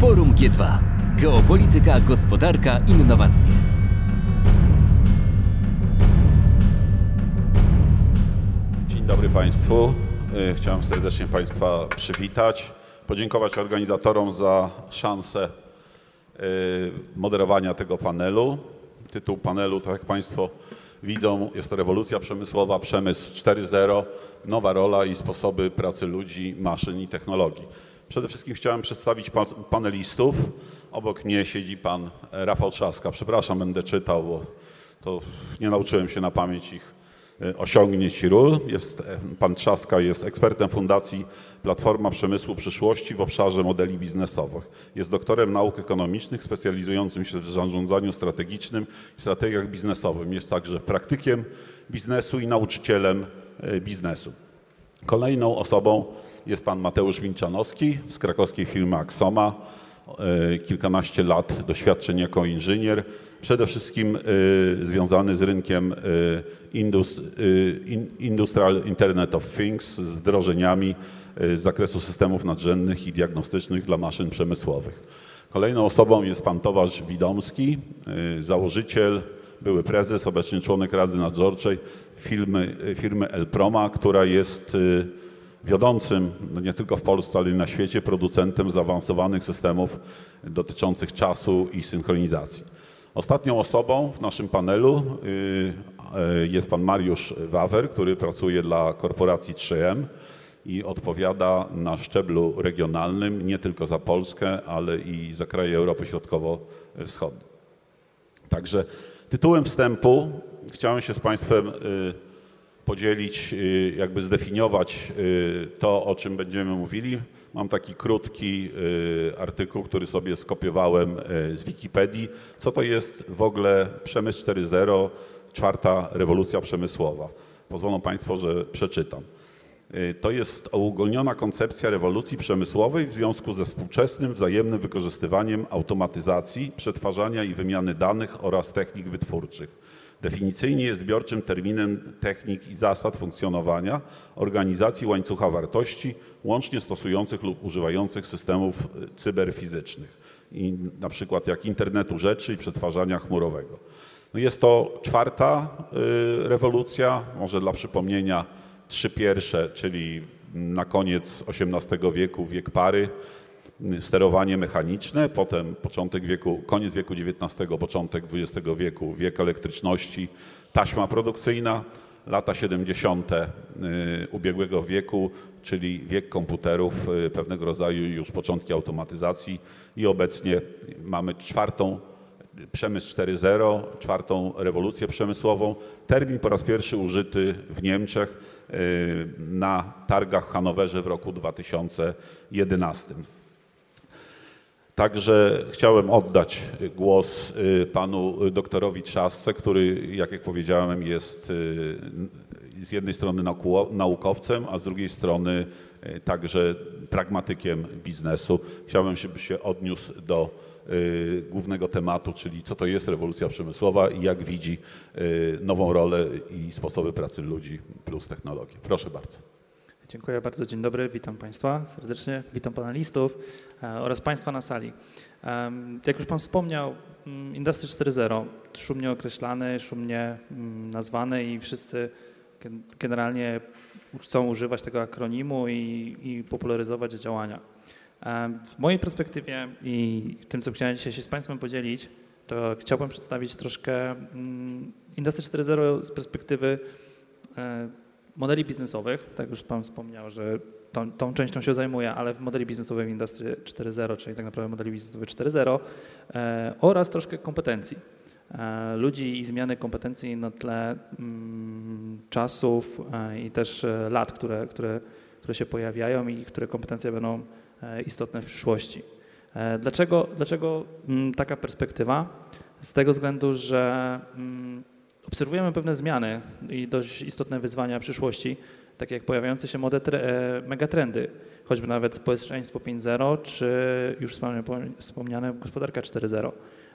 Forum G2. Geopolityka, gospodarka, innowacje. Dzień dobry Państwu. Y, Chciałem serdecznie Państwa przywitać, podziękować organizatorom za szansę y, moderowania tego panelu. Tytuł panelu, tak jak Państwo widzą, jest to rewolucja przemysłowa, przemysł 4.0, nowa rola i sposoby pracy ludzi, maszyn i technologii. Przede wszystkim chciałem przedstawić pa- panelistów. Obok mnie siedzi pan Rafał Trzaska. Przepraszam, będę czytał, bo to nie nauczyłem się na pamięć ich e, osiągnięć i ról. Jest, e, pan Trzaska jest ekspertem Fundacji Platforma Przemysłu Przyszłości w obszarze modeli biznesowych. Jest doktorem nauk ekonomicznych specjalizującym się w zarządzaniu strategicznym i strategiach biznesowych. Jest także praktykiem biznesu i nauczycielem e, biznesu. Kolejną osobą jest pan Mateusz Milczanowski z krakowskiej firmy Axoma. E, Kilkanaście lat doświadczeń jako inżynier, przede wszystkim e, związany z rynkiem e, indus, in- Industrial Internet of Things, z wdrożeniami z zakresu systemów nadrzędnych i diagnostycznych dla maszyn przemysłowych. Kolejną osobą jest pan Towarz Widomski, założyciel, były prezes, obecnie członek Rady Nadzorczej firmy, firmy Elproma, która jest wiodącym, no nie tylko w Polsce, ale i na świecie, producentem zaawansowanych systemów dotyczących czasu i synchronizacji. Ostatnią osobą w naszym panelu y, y, jest pan Mariusz Wawer, który pracuje dla korporacji 3M i odpowiada na szczeblu regionalnym nie tylko za Polskę, ale i za kraje Europy Środkowo-Wschodniej. Także tytułem wstępu chciałem się z Państwem y, podzielić, y, jakby zdefiniować y, to, o czym będziemy mówili. Mam taki krótki y, artykuł, który sobie skopiowałem z Wikipedii. Co to jest w ogóle przemysł 4.0, czwarta rewolucja przemysłowa? Pozwolą Państwo, że przeczytam. To jest uogólniona koncepcja rewolucji przemysłowej w związku ze współczesnym wzajemnym wykorzystywaniem automatyzacji, przetwarzania i wymiany danych oraz technik wytwórczych. Definicyjnie jest zbiorczym terminem technik i zasad funkcjonowania organizacji łańcucha wartości, łącznie stosujących lub używających systemów y, cyberfizycznych, i na przykład jak internetu rzeczy i przetwarzania chmurowego. No jest to czwarta y, rewolucja, może dla przypomnienia trzy pierwsze, czyli na koniec XVIII wieku wiek pary, sterowanie mechaniczne, potem początek wieku, koniec wieku XIX, początek XX wieku wiek elektryczności, taśma produkcyjna, lata 70. y, ubiegłego wieku, czyli wiek komputerów, y, pewnego rodzaju już początki automatyzacji i obecnie mamy czwartą Przemysł 4.0, czwartą rewolucję przemysłową. Termin po raz pierwszy użyty w Niemczech y, na targach w Hanowerze w roku 2011. Także chciałem oddać głos y, panu doktorowi Trzasce, który, jak jak powiedziałem, jest y, z jednej strony naukowcem, a z drugiej strony y, także pragmatykiem biznesu. Chciałbym, żeby się odniósł do y, głównego tematu, czyli co to jest rewolucja przemysłowa i jak widzi y, nową rolę i sposoby pracy ludzi plus technologię. Proszę bardzo. Dziękuję bardzo, dzień dobry, witam Państwa serdecznie, witam panelistów oraz Państwa na sali. Jak już Pan wspomniał, mm, Industry 4.0, szumnie określany, szumnie mm, nazwany i wszyscy gen- generalnie chcą używać tego akronimu i, i popularyzować działania. W mojej perspektywie i tym, co chciałem dzisiaj się z Państwem podzielić, to chciałbym przedstawić troszkę mm, Industry 4.0 z perspektywy e, modeli biznesowych, tak już Pan wspomniał, że tą, tą częścią się zajmuję, ale w modeli biznesowych Industry 4.0, czyli tak naprawdę modeli biznesowych 4.0 e, oraz troszkę kompetencji. E, ludzi i zmiany kompetencji na tle mm, czasów e, i też lat, które, które, które się pojawiają i które kompetencje będą istotne w przyszłości. Dlaczego, dlaczego mm, taka perspektywa? Z tego względu, że mm, obserwujemy pewne zmiany i dość istotne wyzwania przyszłości, takie jak pojawiające się młode tre- e, megatrendy, choćby nawet społeczeństwo 5.0, czy już wspomniane, gospodarka 4.0.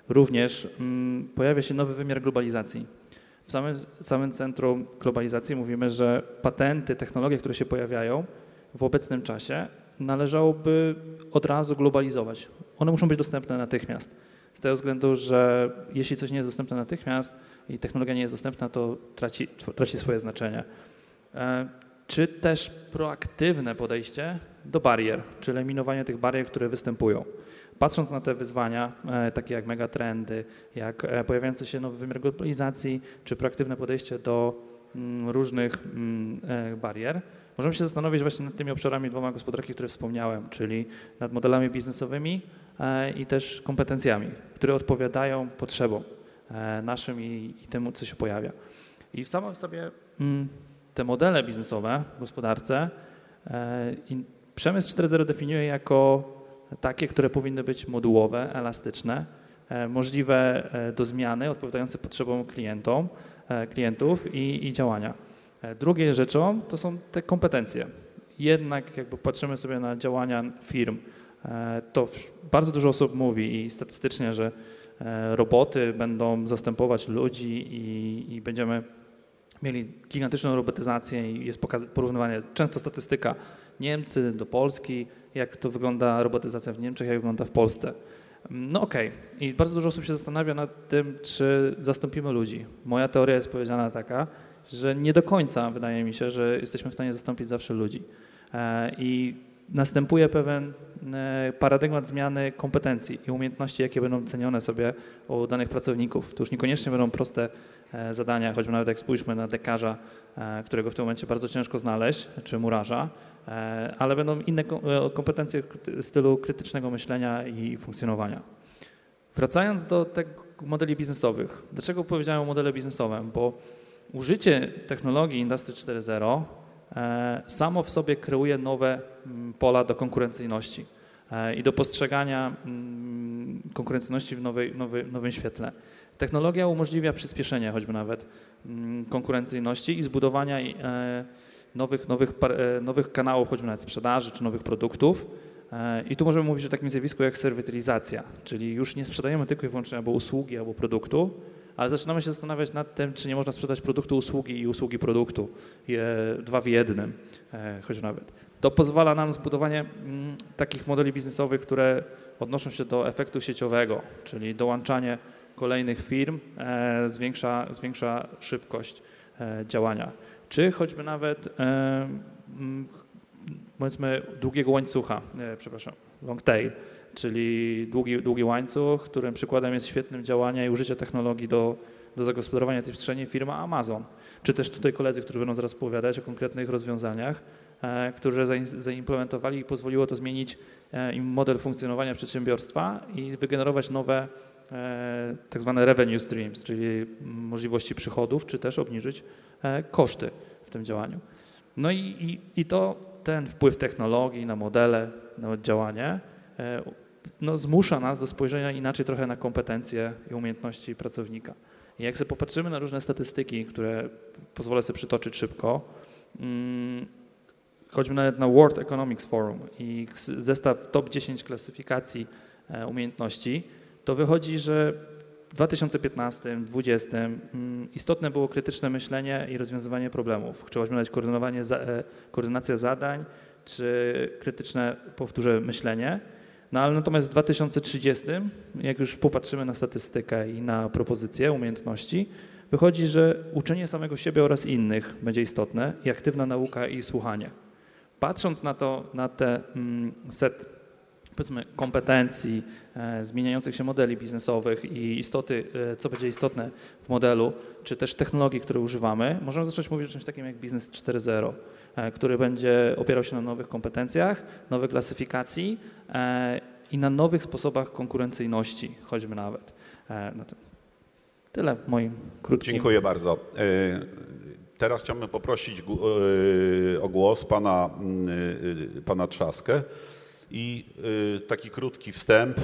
Również mm, pojawia się nowy wymiar globalizacji. W samym, samym centrum globalizacji mówimy, że patenty, technologie, które się pojawiają w obecnym czasie należałoby od razu globalizować. One muszą być dostępne natychmiast. Z tego względu, że jeśli coś nie jest dostępne natychmiast i technologia nie jest dostępna, to traci, traci swoje znaczenie. Czy też proaktywne podejście do barier, czyli eliminowanie tych barier, które występują. Patrząc na te wyzwania, e, takie jak megatrendy, jak e, pojawiający się nowy wymiar globalizacji, czy proaktywne podejście do mm, różnych mm, e, barier, możemy się zastanowić właśnie nad tymi obszarami dwoma gospodarki, które wspomniałem, czyli nad modelami biznesowymi i też kompetencjami, które odpowiadają potrzebom naszym i, i temu, co się pojawia. I w samym sobie mm, te modele biznesowe w gospodarce e, i przemysł 4.0 definiuje jako takie, które powinny być modułowe, elastyczne, e, możliwe e, do zmiany, odpowiadające potrzebom klientom, klientów i, i działania. Drugie rzeczą to są te kompetencje. Jednak jakby patrzymy sobie na działania firm, to bardzo dużo osób mówi i statystycznie, że roboty będą zastępować ludzi i, i będziemy mieli gigantyczną robotyzację i jest porównywanie, często statystyka Niemcy do Polski, jak to wygląda robotyzacja w Niemczech, jak wygląda w Polsce. No okej, i bardzo dużo osób się zastanawia nad tym, czy zastąpimy ludzi. Moja teoria jest powiedziana taka, że nie do końca wydaje mi się, że jesteśmy w stanie zastąpić zawsze ludzi. E, I następuje pewien e, paradygmat zmiany kompetencji i umiejętności, jakie będą cenione sobie u danych pracowników. To już niekoniecznie będą proste e, zadania, choćby nawet jak spójrzmy na dekarza, e, którego w tym momencie bardzo ciężko znaleźć, czy murarza, ale będą inne ko- kompetencje k- stylu krytycznego myślenia i funkcjonowania. Wracając do tych modeli biznesowych. Dlaczego powiedziałem o modele biznesowym? Bo użycie technologii Industry 4.0 e, samo w sobie kreuje nowe mm, pola do konkurencyjności e, i do postrzegania mm, konkurencyjności w nowej, nowej, nowym świetle. Technologia umożliwia przyspieszenie choćby nawet mm, konkurencyjności i zbudowania e, nowych, nowych, e, nowych kanałów, choćby nawet sprzedaży czy nowych produktów. E, I tu możemy mówić o takim zjawisku jak serwitylizacja, czyli już nie sprzedajemy tylko i wyłącznie albo usługi, albo produktu, ale zaczynamy się zastanawiać nad tym, czy nie można sprzedać produktu usługi i usługi produktu, je, dwa w jednym, e, choć nawet. To pozwala nam zbudowanie mm, takich modeli biznesowych, które odnoszą się do efektu sieciowego, czyli dołączanie kolejnych firm e, zwiększa, zwiększa szybkość e, działania. Czy choćby nawet e, mm, powiedzmy długiego łańcucha, e, przepraszam, long tail, czyli długi, długi łańcuch, którym przykładem jest świetnym działania i użycie technologii do, do zagospodarowania tej przestrzeni firma Amazon. Czy też tutaj koledzy, którzy będą zaraz opowiadać o konkretnych rozwiązaniach, e, które zain- zaimplementowali i pozwoliło to zmienić e, im model funkcjonowania przedsiębiorstwa i wygenerować nowe e, tak zwane revenue streams, czyli możliwości przychodów, czy też obniżyć e, koszty w tym działaniu. No i, i, i to ten wpływ technologii na modele, na działanie e, no, zmusza nas do spojrzenia inaczej trochę na kompetencje i umiejętności pracownika. I jak sobie popatrzymy na różne statystyki, które pozwolę sobie przytoczyć szybko, mm, choćby nawet na World Economics Forum i zestaw top 10 klasyfikacji e, umiejętności, to wychodzi, że w 2015-2020 mm, istotne było krytyczne myślenie i rozwiązywanie problemów. Czy choćby nawet koordynowanie, e, koordynacja zadań, czy krytyczne, powtórzę, myślenie. No ale natomiast w 2030, jak już popatrzymy na statystykę i na propozycje umiejętności, wychodzi, że uczenie samego siebie oraz innych będzie istotne i aktywna nauka i słuchanie. Patrząc na to, na te mm, set powiedzmy kompetencji, e, zmieniających się modeli biznesowych i istoty, e, co będzie istotne w modelu, czy też technologii, które używamy, możemy zacząć mówić o czymś takim jak biznes 4.0, e, który będzie opierał się na nowych kompetencjach, nowej klasyfikacji e, i na nowych sposobach konkurencyjności, choćby nawet. E, No tyle w moim krótkim. Dziękuję bardzo. E, Teraz chciałbym poprosić e, o głos pana, mm, e, pana Trzaskę. I e, taki krótki wstęp. E,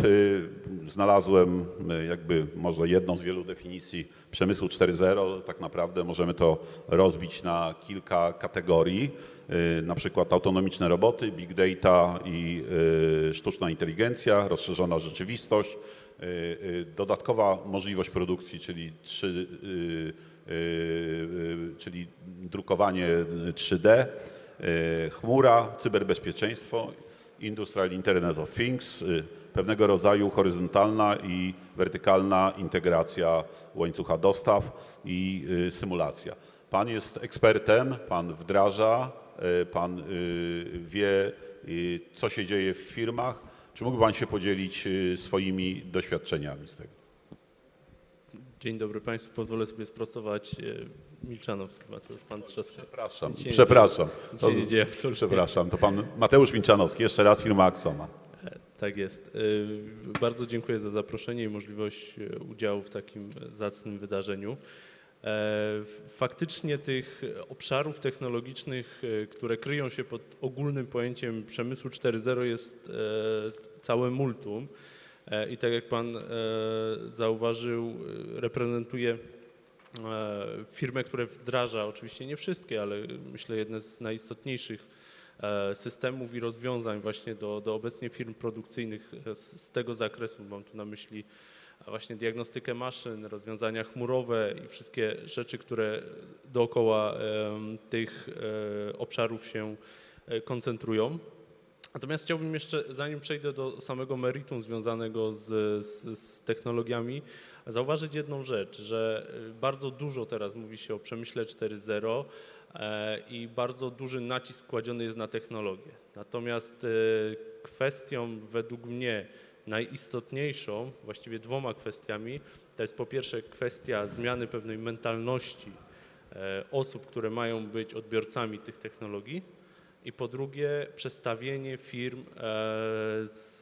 Znalazłem e, jakby może jedną z wielu definicji przemysłu 4.0. Tak naprawdę możemy to rozbić na kilka kategorii. Na przykład autonomiczne roboty, big data i sztuczna inteligencja, rozszerzona rzeczywistość, dodatkowa możliwość produkcji, czyli 3, y, y, y, czyli drukowanie 3D, y, chmura, cyberbezpieczeństwo Industrial Internet of Things, y, pewnego rodzaju horyzontalna i wertykalna integracja łańcucha dostaw i y, symulacja. Pan jest ekspertem, pan wdraża, y, pan wie, co się dzieje w firmach. Czy mógłby pan się podzielić swoimi doświadczeniami z tego? Dzień dobry Państwu. Pozwolę sobie sprostować Milczanowski, Mateusz Pan Trzaskowski. Przepraszam, Nic się nie przepraszam. Nic się nie dzieje absolutnie. Przepraszam, to pan Mateusz Milczanowski, jeszcze raz firma Axona. Tak jest. E, Bardzo dziękuję za zaproszenie i możliwość e, udziału w takim zacnym wydarzeniu. E, Faktycznie tych obszarów technologicznych, e, które kryją się pod ogólnym pojęciem przemysłu 4.0 jest e, całe multum. E, I tak jak Pan e, zauważył, e, reprezentuje e, firmę, która wdraża, oczywiście nie wszystkie, ale myślę jedne z najistotniejszych e, systemów i rozwiązań właśnie do, do obecnie firm produkcyjnych e, z, z tego zakresu. Mam tu na myśli właśnie diagnostykę maszyn, rozwiązania chmurowe i wszystkie rzeczy, które dookoła tych e, obszarów się e, koncentrują. Natomiast chciałbym jeszcze, zanim przejdę do samego meritum związanego z, z, z technologiami, zauważyć jedną rzecz, że y, bardzo dużo teraz mówi się o przemyśle 4.0 e, i bardzo duży nacisk kładziony jest na technologię. Natomiast y, kwestią według mnie najistotniejszą, właściwie dwoma kwestiami, to jest po pierwsze kwestia zmiany pewnej mentalności e, osób, które mają być odbiorcami tych technologii, i po drugie przestawienie firm e, z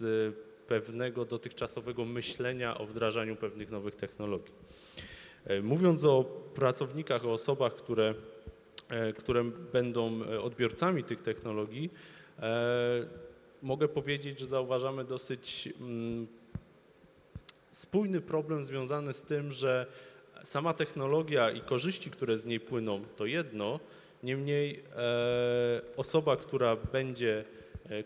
pewnego dotychczasowego myślenia o wdrażaniu pewnych nowych technologii. E, Mówiąc o pracownikach, o osobach, które, e, które będą e, odbiorcami tych technologii, mogę powiedzieć, że zauważamy dosyć mm, spójny problem związany z tym, że sama technologia i korzyści, które z niej płyną, to jedno, niemniej osoba, która będzie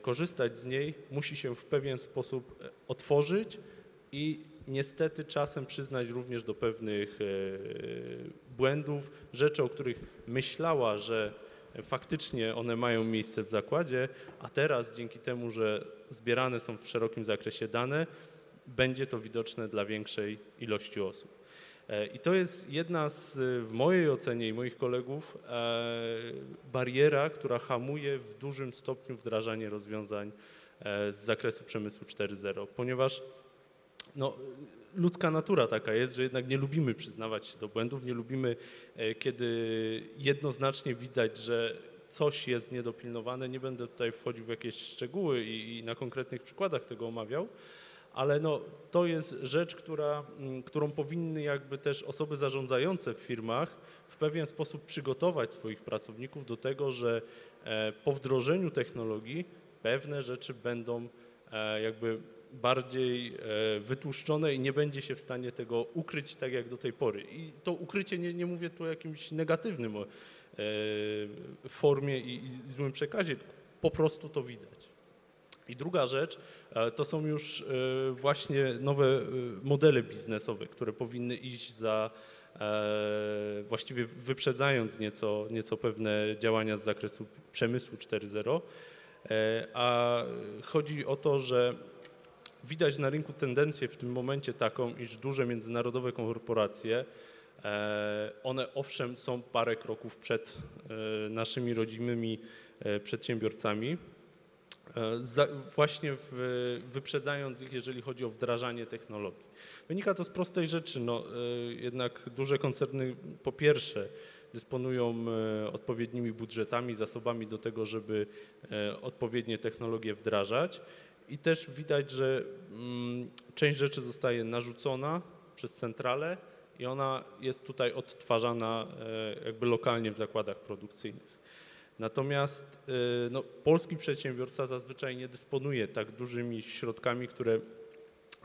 korzystać z niej, musi się w pewien sposób e, otworzyć i niestety czasem przyznać również do pewnych e, błędów, rzeczy, o których myślała, że faktycznie one mają miejsce w zakładzie, a teraz dzięki temu, że zbierane są w szerokim zakresie dane, będzie to widoczne dla większej ilości osób. I to jest jedna z, w mojej ocenie i moich kolegów, e, bariera, która hamuje w dużym stopniu wdrażanie rozwiązań e, z zakresu przemysłu 4.0, ponieważ no, ludzka natura taka jest, że jednak nie lubimy przyznawać się do błędów, nie lubimy, e, kiedy jednoznacznie widać, że coś jest niedopilnowane. Nie będę tutaj wchodził w jakieś szczegóły i, i na konkretnych przykładach tego omawiał, ale no, to jest rzecz, która, mm, którą powinny jakby też osoby zarządzające w firmach w pewien sposób przygotować swoich pracowników do tego, że e, po wdrożeniu technologii pewne rzeczy będą e, jakby bardziej e, wytłuszczone i nie będzie się w stanie tego ukryć tak jak do tej pory. I to ukrycie nie, nie mówię tu o jakimś negatywnym formie i, i złym przekazie, po prostu to widać. I druga rzecz e, to są już e, właśnie nowe e, modele biznesowe, które powinny iść za właściwie wyprzedzając nieco, nieco pewne działania z zakresu przemysłu 4.0. E, A chodzi o to, że widać na rynku tendencję w tym momencie taką, iż duże międzynarodowe korporacje, one owszem są parę kroków przed naszymi rodzimymi przedsiębiorcami, za, właśnie w, wyprzedzając ich, jeżeli chodzi o wdrażanie technologii. Wynika to z prostej rzeczy, no, e, jednak duże koncerny po pierwsze dysponują e, odpowiednimi budżetami, zasobami do tego, żeby e, odpowiednie technologie wdrażać i też widać, że mm, część rzeczy zostaje narzucona przez centralę i ona jest tutaj odtwarzana e, jakby lokalnie w zakładach produkcyjnych. Natomiast e, no, polski przedsiębiorca zazwyczaj nie dysponuje tak dużymi środkami, które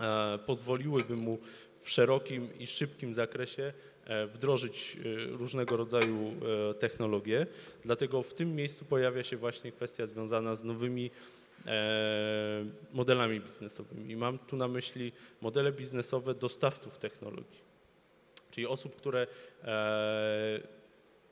e, pozwoliłyby mu w szerokim i szybkim zakresie e, wdrożyć e, różnego rodzaju e, technologie. Dlatego w tym miejscu pojawia się właśnie kwestia związana z nowymi modelami biznesowymi. Mam tu na myśli modele biznesowe dostawców technologii, czyli osób, które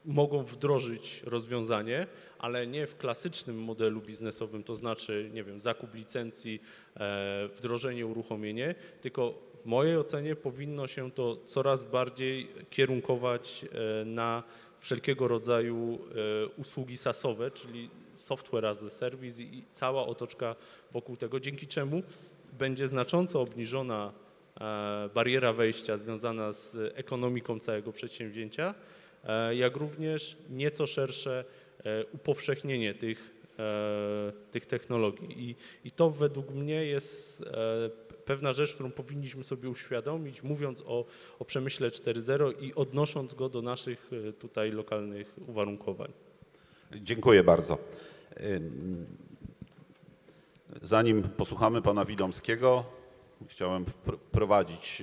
mogą wdrożyć rozwiązanie, ale nie w klasycznym modelu biznesowym, to znaczy, nie wiem, zakup licencji, e, wdrożenie, uruchomienie, tylko w mojej ocenie powinno się to coraz bardziej kierunkować e, na wszelkiego rodzaju e, usługi SaaSowe, czyli software as a service i cała otoczka wokół tego, dzięki czemu będzie znacząco obniżona bariera wejścia związana z ekonomiką całego przedsięwzięcia, jak również nieco szersze e, upowszechnienie tych, e, tych technologii. I, I to według mnie jest e, pewna rzecz, którą powinniśmy sobie uświadomić, mówiąc o, o przemyśle 4.0 i odnosząc go do naszych e, tutaj lokalnych uwarunkowań. Dziękuję bardzo. Zanim posłuchamy pana Widomskiego, chciałem wpr- wprowadzić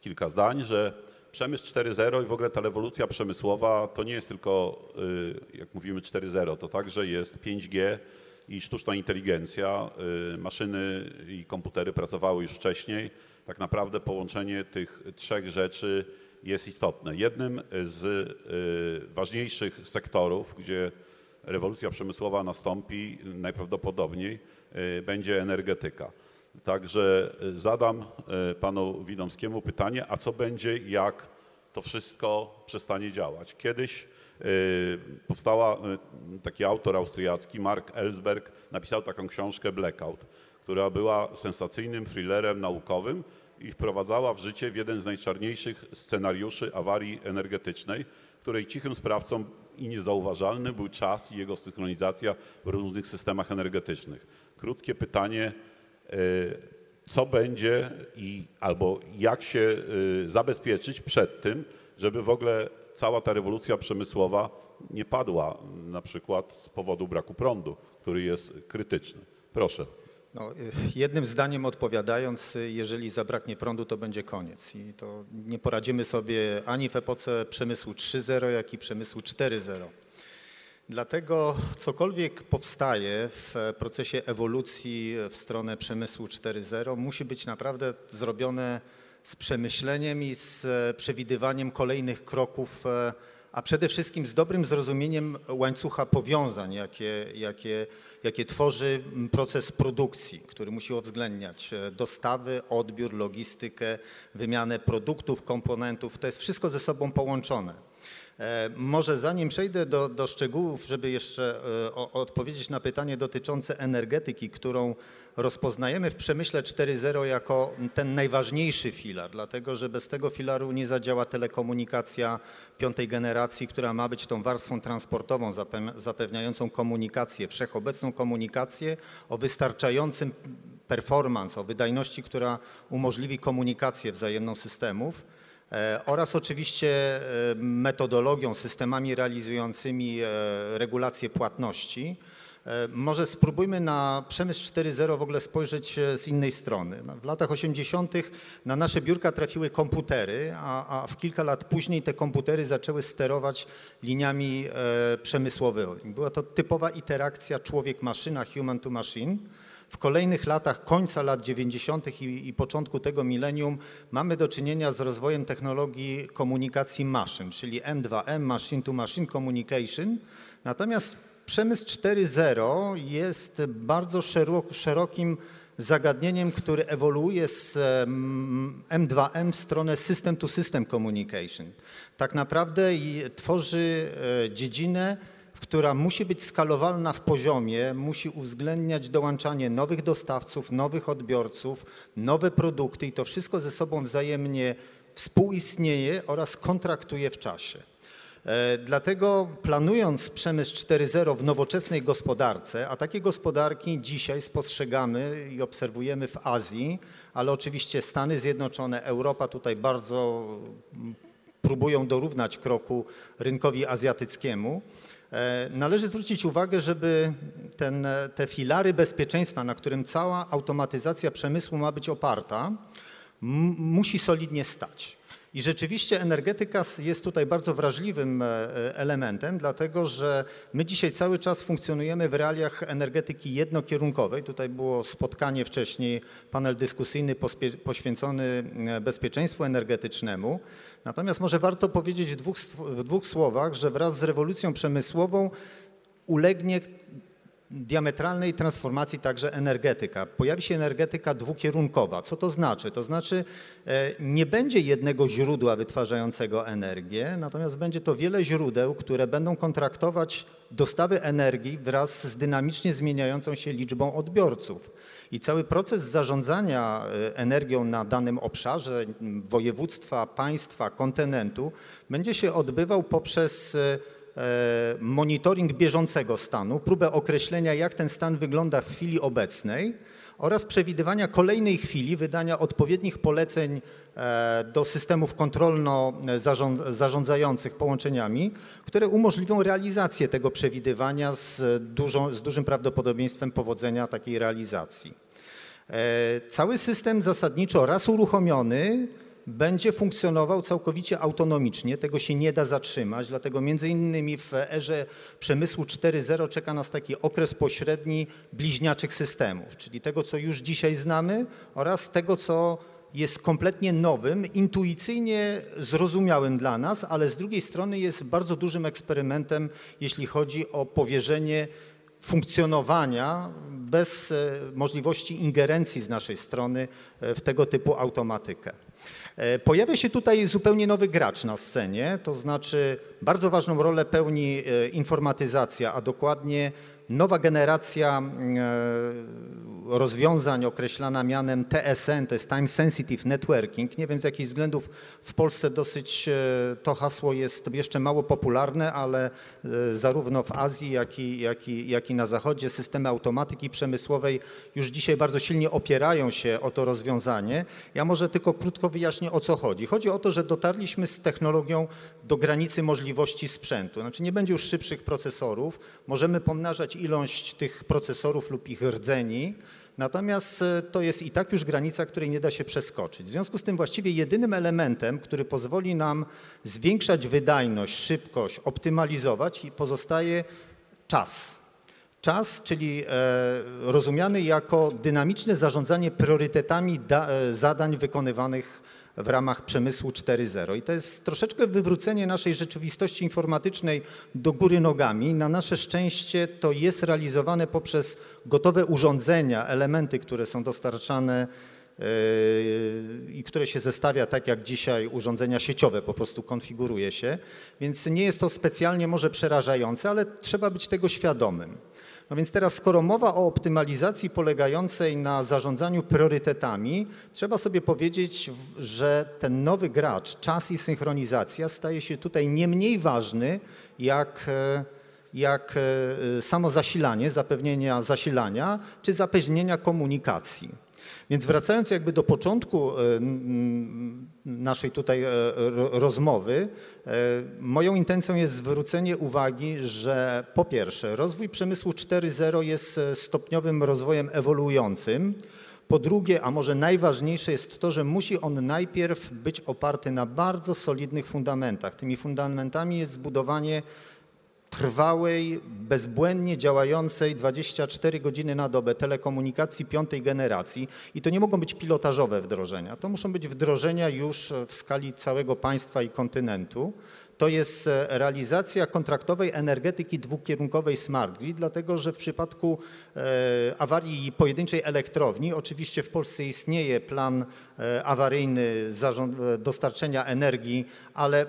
kilka zdań, że przemysł 4.0 i w ogóle ta rewolucja przemysłowa to nie jest tylko, y, jak mówimy 4.0, to także jest 5G i sztuczna inteligencja. Y, Maszyny i komputery pracowały już wcześniej. Tak naprawdę połączenie tych trzech rzeczy jest istotne. Jednym z y, ważniejszych sektorów, gdzie rewolucja przemysłowa nastąpi najprawdopodobniej, będzie energetyka. Także y, zadam y, panu Widomskiemu pytanie, a co będzie, jak to wszystko przestanie działać? Kiedyś y, powstała taki autor austriacki, Mark Ellsberg, napisał taką książkę Blackout, która była sensacyjnym thrillerem naukowym i wprowadzała w życie w jeden z najczarniejszych scenariuszy awarii energetycznej, której cichym sprawcą i niezauważalny był czas i jego synchronizacja w różnych systemach energetycznych. Krótkie pytanie, co będzie i albo jak się y, zabezpieczyć przed tym, żeby w ogóle cała ta rewolucja przemysłowa nie padła na przykład z powodu braku prądu, który jest krytyczny. Proszę. No, y, jednym zdaniem odpowiadając, y, jeżeli zabraknie prądu, to będzie koniec. I to nie poradzimy sobie ani w epoce przemysłu 3.0, jak i przemysłu 4.0. Dlatego cokolwiek powstaje w procesie ewolucji w stronę przemysłu 4.0 musi być naprawdę zrobione z przemyśleniem i z przewidywaniem kolejnych kroków, e, a przede wszystkim z dobrym zrozumieniem łańcucha powiązań, jakie, jakie, jakie tworzy m, proces produkcji, który musi uwzględniać e, dostawy, odbiór, logistykę, wymianę produktów, komponentów. To jest wszystko ze sobą połączone. E, Może zanim przejdę do, do szczegółów, żeby jeszcze e, o, odpowiedzieć na pytanie dotyczące energetyki, którą rozpoznajemy w przemyśle 4.0 jako ten najważniejszy filar, dlatego że bez tego filaru nie zadziała telekomunikacja piątej generacji, która ma być tą warstwą transportową zape- zapewniającą komunikację, wszechobecną komunikację o wystarczającym performance, o wydajności, która umożliwi komunikację wzajemną systemów. E, oraz oczywiście e, metodologią, systemami realizującymi e, regulację płatności. E, Może spróbujmy na przemysł 4.0 w ogóle spojrzeć e, z innej strony. W latach 80. na nasze biurka trafiły komputery, a, a w kilka lat później te komputery zaczęły sterować liniami e, przemysłowymi. Była to typowa interakcja człowiek-maszyna, human to machine. W kolejnych latach, końca lat 90. i, i początku tego milenium, mamy do czynienia z rozwojem technologii komunikacji maszyn, czyli M2M, Machine to Machine Communication. Natomiast przemysł 4.0 jest bardzo szerok, szerokim zagadnieniem, które ewoluuje z em, M2M w stronę System to System Communication. Tak naprawdę tworzy e, dziedzinę, która musi być skalowalna w poziomie, musi uwzględniać dołączanie nowych dostawców, nowych odbiorców, nowe produkty i to wszystko ze sobą wzajemnie współistnieje oraz kontraktuje w czasie. E, Dlatego planując przemysł 4.0 w nowoczesnej gospodarce, a takie gospodarki dzisiaj spostrzegamy i obserwujemy w Azji, ale oczywiście Stany Zjednoczone, Europa tutaj bardzo mm, próbują dorównać kroku rynkowi azjatyckiemu. E, Należy zwrócić uwagę, żeby ten, te filary bezpieczeństwa, na którym cała automatyzacja przemysłu ma być oparta, musi solidnie stać. I rzeczywiście energetyka jest tutaj bardzo wrażliwym e, e, elementem, dlatego że my dzisiaj cały czas funkcjonujemy w realiach energetyki jednokierunkowej. Tutaj było spotkanie wcześniej, panel dyskusyjny poświęcony e, bezpieczeństwu energetycznemu. Natomiast może warto powiedzieć w dwóch, w dwóch słowach, że wraz z rewolucją przemysłową ulegnie diametralnej transformacji także energetyka. Pojawi się energetyka dwukierunkowa. Co to znaczy? To znaczy e, nie będzie jednego źródła wytwarzającego energię, natomiast będzie to wiele źródeł, które będą kontraktować dostawy energii wraz z dynamicznie zmieniającą się liczbą odbiorców. I cały proces zarządzania e, energią na danym obszarze województwa, państwa, kontynentu będzie się odbywał poprzez e, monitoring bieżącego stanu, próbę określenia, jak ten stan wygląda w chwili obecnej oraz przewidywania kolejnej chwili wydania odpowiednich poleceń e, do systemów kontrolno-zarządzających połączeniami, które umożliwią realizację tego przewidywania z, dużą, z dużym prawdopodobieństwem powodzenia takiej realizacji. E, Cały system zasadniczo raz uruchomiony będzie funkcjonował całkowicie autonomicznie, tego się nie da zatrzymać, dlatego między innymi w erze przemysłu 4.0 czeka nas taki okres pośredni bliźniaczych systemów, czyli tego, co już dzisiaj znamy oraz tego, co jest kompletnie nowym, intuicyjnie zrozumiałym dla nas, ale z drugiej strony jest bardzo dużym eksperymentem, jeśli chodzi o powierzenie funkcjonowania bez e, możliwości ingerencji z naszej strony e, w tego typu automatykę. E, Pojawia się tutaj zupełnie nowy gracz na scenie, to znaczy bardzo ważną rolę pełni e, informatyzacja, a dokładnie nowa generacja e, rozwiązań określana mianem TSN, to jest Time Sensitive Networking. Nie wiem z jakich względów w Polsce dosyć e, to hasło jest jeszcze mało popularne, ale e, zarówno w Azji, jak i, jak, i, jak i na Zachodzie systemy automatyki przemysłowej już dzisiaj bardzo silnie opierają się o to rozwiązanie. Ja może tylko krótko wyjaśnię o co chodzi. Chodzi o to, że dotarliśmy z technologią do granicy możliwości sprzętu. Znaczy nie będzie już szybszych procesorów, możemy pomnażać ilość tych procesorów lub ich rdzeni, Natomiast e, to jest i tak już granica, której nie da się przeskoczyć. W związku z tym właściwie jedynym elementem, który pozwoli nam zwiększać wydajność, szybkość, optymalizować pozostaje czas. Czas, czyli e, rozumiany jako dynamiczne zarządzanie priorytetami e, zadań wykonywanych w ramach przemysłu 4.0. I to jest troszeczkę wywrócenie naszej rzeczywistości informatycznej do góry nogami. Na nasze szczęście to jest realizowane poprzez gotowe urządzenia, elementy, które są dostarczane yy, i które się zestawia tak jak dzisiaj urządzenia sieciowe, po prostu konfiguruje się. Więc nie jest to specjalnie może przerażające, ale trzeba być tego świadomym. No więc teraz, skoro mowa o optymalizacji polegającej na zarządzaniu priorytetami, trzeba sobie powiedzieć, że ten nowy gracz, czas i synchronizacja, staje się tutaj nie mniej ważny jak, e, jak e, samo zasilanie, zapewnienia zasilania czy zapewnienia komunikacji. Więc wracając jakby do początku e, naszej tutaj e, ro- rozmowy, e, moją intencją jest zwrócenie uwagi, że po pierwsze rozwój przemysłu 4.0 jest stopniowym rozwojem ewoluującym. Po drugie, a może najważniejsze jest to, że musi on najpierw być oparty na bardzo solidnych fundamentach. Tymi fundamentami jest zbudowanie trwałej, bezbłędnie działającej 24 godziny na dobę telekomunikacji piątej generacji i to nie mogą być pilotażowe wdrożenia, to muszą być wdrożenia już w skali całego państwa i kontynentu. To jest e, realizacja kontraktowej energetyki dwukierunkowej Smart Grid, dlatego że w przypadku e, awarii pojedynczej elektrowni, oczywiście w Polsce istnieje plan e, awaryjny dostarczenia energii, ale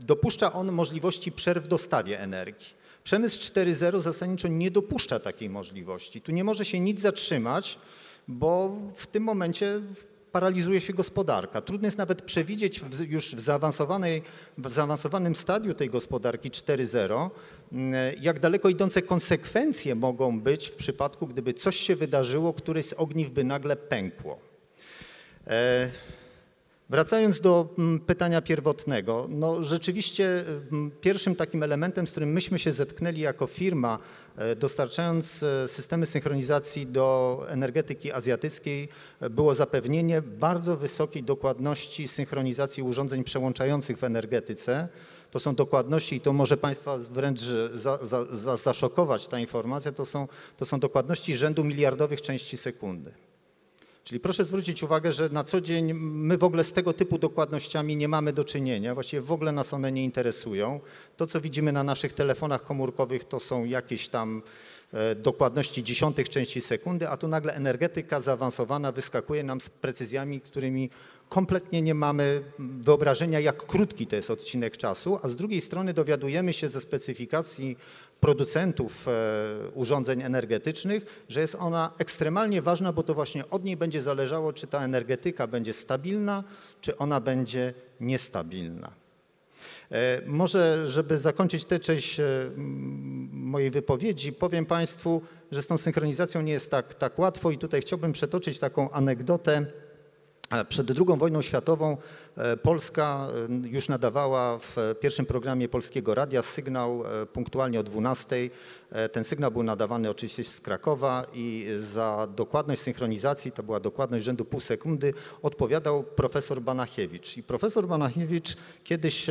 dopuszcza on możliwości przerw w dostawie energii. Przemysł 4.0 zasadniczo nie dopuszcza takiej możliwości. Tu nie może się nic zatrzymać, bo w tym momencie paralizuje się gospodarka. Trudno jest nawet przewidzieć w, już w, zaawansowanej, w zaawansowanym stadium tej gospodarki 4.0, mm, jak daleko idące konsekwencje mogą być w przypadku, gdyby coś się wydarzyło, któreś z ogniw by nagle pękło. E, Wracając do mm, pytania pierwotnego, no rzeczywiście mm, pierwszym takim elementem, z którym myśmy się zetknęli jako firma, e, dostarczając e, systemy synchronizacji do energetyki azjatyckiej, e, było zapewnienie bardzo wysokiej dokładności synchronizacji urządzeń przełączających w energetyce. To są dokładności, i to może Państwa wręcz za, za, za, zaszokować ta informacja, to są, to są dokładności rzędu miliardowych części sekundy. Czyli proszę zwrócić uwagę, że na co dzień my w ogóle z tego typu dokładnościami nie mamy do czynienia, właściwie w ogóle nas one nie interesują. To, co widzimy na naszych telefonach komórkowych, to są jakieś tam e, dokładności dziesiątych części sekundy, a tu nagle energetyka zaawansowana wyskakuje nam z precyzjami, którymi kompletnie nie mamy wyobrażenia, jak krótki to jest odcinek czasu, a z drugiej strony dowiadujemy się ze specyfikacji producentów e, urządzeń energetycznych, że jest ona ekstremalnie ważna, bo to właśnie od niej będzie zależało, czy ta energetyka będzie stabilna, czy ona będzie niestabilna. E, Może, żeby zakończyć tę część e, mojej wypowiedzi, powiem Państwu, że z tą synchronizacją nie jest tak, tak łatwo i tutaj chciałbym przetoczyć taką anegdotę. Przed II wojną światową e, Polska e, już nadawała w pierwszym programie Polskiego Radia sygnał e, punktualnie o 12. E, Ten sygnał był nadawany oczywiście z Krakowa i za dokładność synchronizacji, to była dokładność rzędu pół sekundy, odpowiadał profesor Banachiewicz. I profesor Banachiewicz kiedyś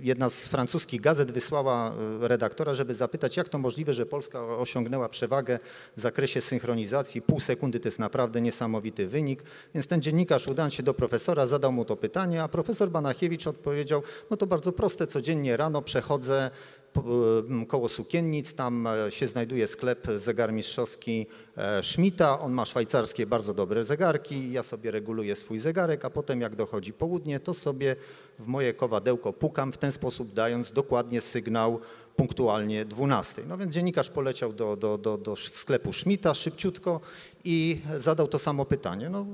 jedna z francuskich gazet wysłała redaktora, żeby zapytać, jak to możliwe, że Polska osiągnęła przewagę w zakresie synchronizacji. Pół sekundy to jest naprawdę niesamowity wynik. Więc ten dziennikarz udał się do profesora, zadał mu to pytanie, a profesor Banachiewicz odpowiedział, no to bardzo proste, codziennie rano przechodzę po- m, koło sukiennic, tam e, się znajduje sklep zegarmistrzowski e, Schmidta, on ma szwajcarskie bardzo dobre zegarki, ja sobie reguluję swój zegarek, a potem jak dochodzi południe, to sobie w moje kowadełko pukam, w ten sposób dając dokładnie sygnał punktualnie 12. No więc dziennikarz poleciał do, do, do, do sklepu Schmidta szybciutko i zadał to samo pytanie. No,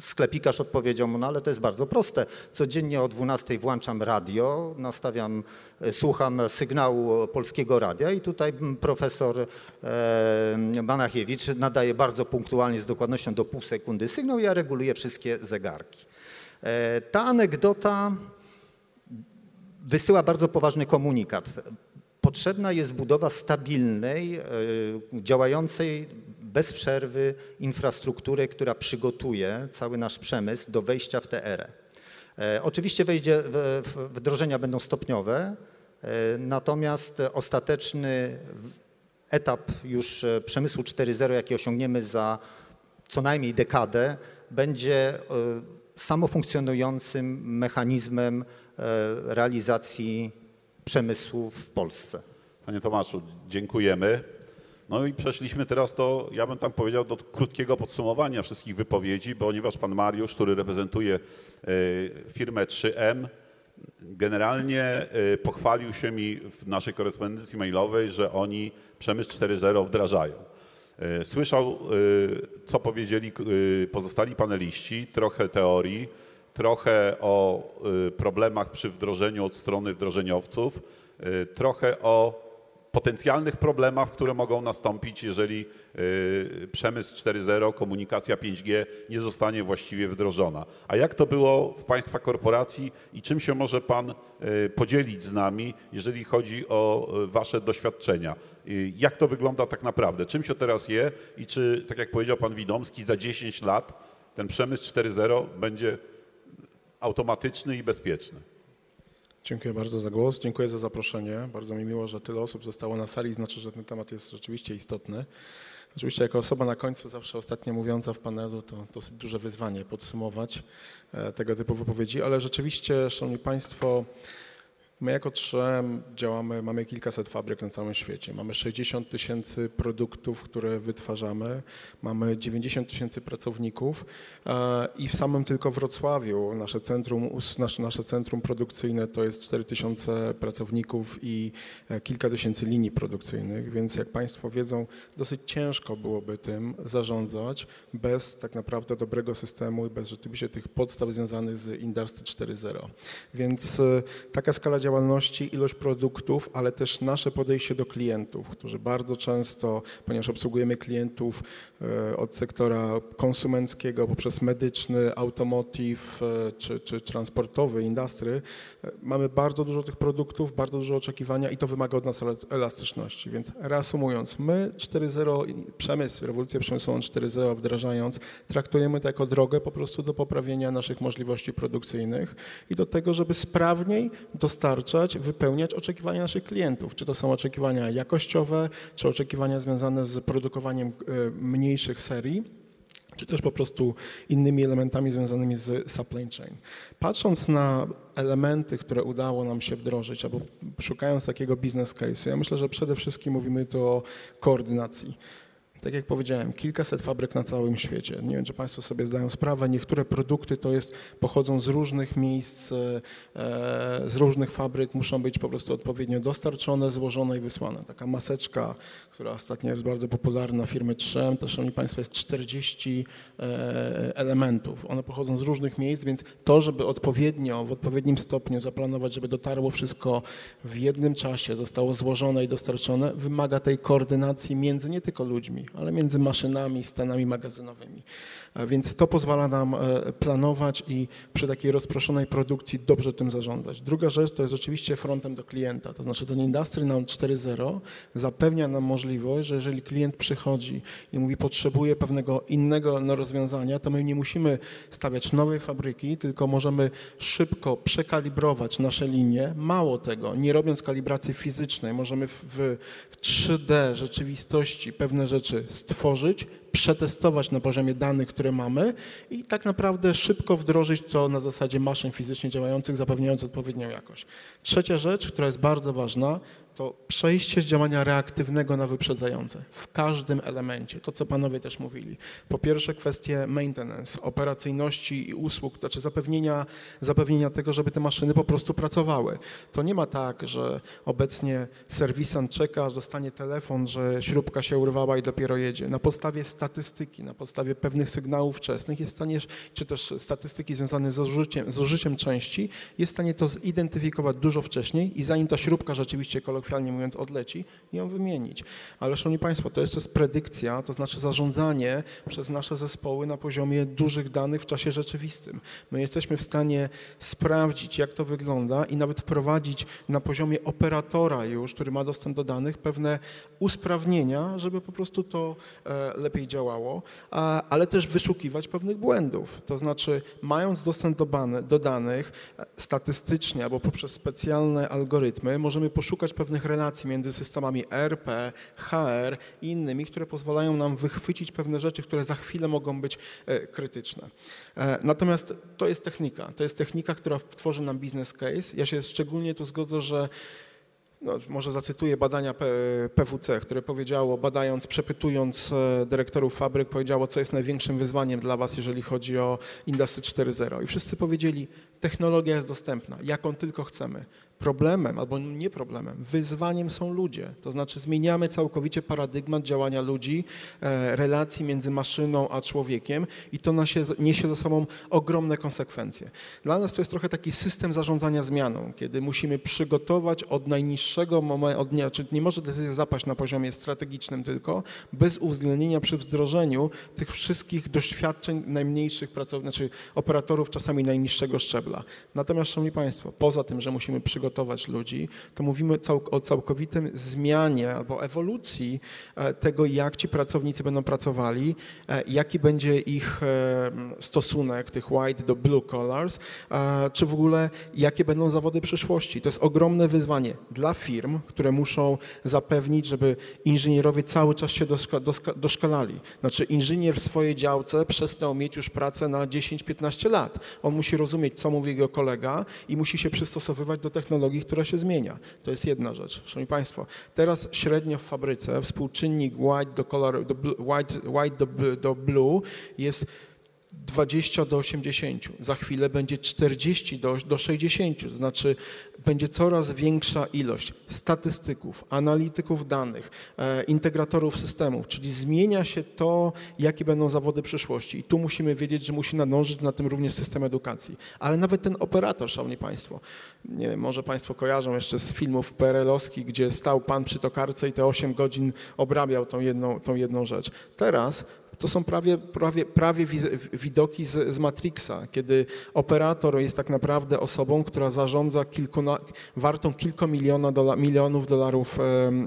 sklepikarz odpowiedział mu, no ale to jest bardzo proste. Codziennie o 12 włączam radio, nastawiam, e, słucham sygnału polskiego radia i tutaj profesor e, Banachiewicz nadaje bardzo punktualnie z dokładnością do pół sekundy sygnał, ja reguluję wszystkie zegarki. E, ta anegdota wysyła bardzo poważny komunikat. Potrzebna jest budowa stabilnej, e, działającej bez przerwy infrastruktury, która przygotuje cały nasz przemysł do wejścia w tę erę. E, Oczywiście wejdzie, wdrożenia będą stopniowe, e, natomiast ostateczny etap już przemysłu 4.0, jaki osiągniemy za co najmniej dekadę, będzie samofunkcjonującym mechanizmem e, realizacji przemysłu w Polsce. Panie Tomaszu, dziękujemy. No i przeszliśmy teraz do, ja bym tam powiedział, do krótkiego podsumowania wszystkich wypowiedzi, ponieważ pan Mariusz, który reprezentuje e, firmę 3M, generalnie e, pochwalił się mi w naszej korespondencji mailowej, że oni przemysł 4.0 wdrażają. E, Słyszał, e, co powiedzieli e, pozostali paneliści, trochę teorii, trochę o problemach przy wdrożeniu od strony wdrożeniowców, trochę o potencjalnych problemach, które mogą nastąpić, jeżeli y, przemysł 4.0, komunikacja 5G nie zostanie właściwie wdrożona. A jak to było w Państwa korporacji i czym się może Pan y, podzielić z nami, jeżeli chodzi o y, Wasze doświadczenia? Jak to wygląda tak naprawdę? Czym się teraz je i czy, tak jak powiedział Pan Widomski, za 10 lat ten przemysł 4.0 będzie automatyczny i bezpieczny? Dziękuję bardzo za głos, dziękuję za zaproszenie. Bardzo mi miło, że tyle osób zostało na sali, znaczy, że ten temat jest rzeczywiście istotny. Oczywiście jako osoba na końcu, zawsze ostatnia mówiąca w panelu, to dosyć duże wyzwanie podsumować e, tego typu wypowiedzi, ale rzeczywiście, Szanowni Państwo, My jako 3M działamy, mamy kilkaset fabryk na całym świecie. Mamy 60 tysięcy produktów, które wytwarzamy. Mamy 90 tysięcy pracowników e, i w samym tylko Wrocławiu nasze centrum, nasze centrum produkcyjne to jest 4 tysiące pracowników i e, kilka tysięcy linii produkcyjnych, więc jak Państwo wiedzą, dosyć ciężko byłoby tym zarządzać bez tak naprawdę dobrego systemu i bez rzeczywiście tych podstaw związanych z Industry 4.0. Więc e, taka skala działania działalności, ilość produktów, ale też nasze podejście do klientów, którzy bardzo często, ponieważ obsługujemy klientów e, od sektora konsumenckiego poprzez medyczny, automotive e, czy, czy transportowy, industry, e, mamy bardzo dużo tych produktów, bardzo dużo oczekiwania i to wymaga od nas elastyczności. Więc reasumując, my 4.0, i przemysł, rewolucję przemysłową 4.0 wdrażając, traktujemy to jako drogę po prostu do poprawienia naszych możliwości produkcyjnych i do tego, żeby sprawniej dostarczać, wypełniać oczekiwania naszych klientów. Czy to są oczekiwania jakościowe, czy oczekiwania związane z produkowaniem e, mniejszych serii czy też po prostu innymi elementami związanymi z supply chain. Patrząc na elementy, które udało nam się wdrożyć, albo szukając takiego business case'u, ja myślę, że przede wszystkim mówimy tu o koordynacji. Tak jak powiedziałem, kilkaset fabryk na całym świecie. Nie wiem, czy Państwo sobie zdają sprawę, niektóre produkty to jest, pochodzą z różnych miejsc, e, z różnych fabryk, muszą być po prostu odpowiednio dostarczone, złożone i wysłane. Taka maseczka, która ostatnio jest bardzo popularna firmy 3M, to szanowni Państwo jest 40 e, elementów. One pochodzą z różnych miejsc, więc to, żeby odpowiednio, w odpowiednim stopniu zaplanować, żeby dotarło wszystko w jednym czasie, zostało złożone i dostarczone, wymaga tej koordynacji między nie tylko ludźmi, ale między maszynami, stanami magazynowymi. Więc to pozwala nam e, planować i przy takiej rozproszonej produkcji dobrze tym zarządzać. Druga rzecz to jest rzeczywiście frontem do klienta, to znaczy ten Industry Now 4.0 zapewnia nam możliwość, że jeżeli klient przychodzi i mówi potrzebuje pewnego innego rozwiązania, to my nie musimy stawiać nowej fabryki, tylko możemy szybko przekalibrować nasze linie. Mało tego, nie robiąc kalibracji fizycznej, możemy w, w 3D rzeczywistości pewne rzeczy stworzyć, przetestować na poziomie danych, które mamy i tak naprawdę szybko wdrożyć to na zasadzie maszyn fizycznie działających, zapewniając odpowiednią jakość. Trzecia rzecz, która jest bardzo ważna, to przejście z działania reaktywnego na wyprzedzające w każdym elemencie. To, co panowie też mówili. Po pierwsze kwestie maintenance, operacyjności i usług, znaczy zapewnienia, zapewnienia tego, żeby te maszyny po prostu pracowały. To nie ma tak, że obecnie serwisant czeka, aż dostanie telefon, że śrubka się urwała i dopiero jedzie. Na podstawie statystyki, na podstawie pewnych sygnałów wczesnych jest w stanie, czy też statystyki związane z zużyciem, z części, jest w stanie to zidentyfikować dużo wcześniej i zanim ta śrubka rzeczywiście, kolokwialnie mówiąc, odleci, ją wymienić. Ale szanowni Państwo, to jeszcze jest predykcja, to znaczy zarządzanie przez nasze zespoły na poziomie dużych danych w czasie rzeczywistym. My jesteśmy w stanie sprawdzić, jak to wygląda i nawet wprowadzić na poziomie operatora już, który ma dostęp do danych, pewne usprawnienia, żeby po prostu to e, lepiej działało, ale też wyszukiwać pewnych błędów. To znaczy, mając dostęp do, do danych e, statystycznie albo poprzez specjalne algorytmy, możemy poszukać pewnych relacji między systemami ERP, HR i innymi, które pozwalają nam wychwycić pewne rzeczy, które za chwilę mogą być e, krytyczne. E, Natomiast to jest technika. To jest technika, która tworzy nam business case. Ja się szczególnie tu zgodzę, że no, może zacytuję badania PWC, które powiedziało, badając, przepytując e, dyrektorów fabryk, powiedziało, co jest największym wyzwaniem dla Was, jeżeli chodzi o Industry 4.0. I wszyscy powiedzieli, technologia jest dostępna, jaką tylko chcemy. Problemem, albo nie problemem, wyzwaniem są ludzie. To znaczy zmieniamy całkowicie paradygmat działania ludzi, e, relacji między maszyną a człowiekiem i to niesie ze sobą ogromne konsekwencje. Dla nas to jest trochę taki system zarządzania zmianą, kiedy musimy przygotować od najniższego momentu, od dnia, czyli nie może decyzja zapaść na poziomie strategicznym tylko, bez uwzględnienia przy wdrożeniu tych wszystkich doświadczeń najmniejszych pracowników, znaczy operatorów czasami najniższego szczebla. Natomiast, Szanowni Państwo, poza tym, że musimy przygotować ludzi, to mówimy o całkowitym zmianie albo ewolucji e, tego, jak ci pracownicy będą pracowali, e, jaki będzie ich e, stosunek tych white do blue collars, czy w ogóle jakie będą zawody przyszłości. To jest ogromne wyzwanie dla firm, które muszą zapewnić, żeby inżynierowie cały czas się doszkalali. Znaczy inżynier w swojej działce przestał mieć już pracę na 10-15 lat. On musi rozumieć, co mówi jego kolega i musi się przystosowywać do technologii, która się zmienia. To jest jedna rzecz. Szanowni Państwo, teraz średnio w fabryce współczynnik white do, color, do, white, white do, do blue jest 20 do 80, za chwilę będzie 40 do, do 60, to znaczy będzie coraz większa ilość statystyków, analityków danych, e, integratorów systemów, czyli zmienia się to, jakie będą zawody przyszłości. I tu musimy wiedzieć, że musi nadążyć na tym również system edukacji. Ale nawet ten operator, szanowni państwo, nie wiem, może państwo kojarzą jeszcze z filmów PRL-owskich, gdzie stał pan przy tokarce i te 8 godzin obrabiał tą jedną, tą jedną rzecz. Teraz to są prawie, prawie, prawie widoki z, z Matrixa, kiedy operator jest tak naprawdę osobą, która zarządza kilkuna, wartą kilka miliona dola, milionów, dolarów,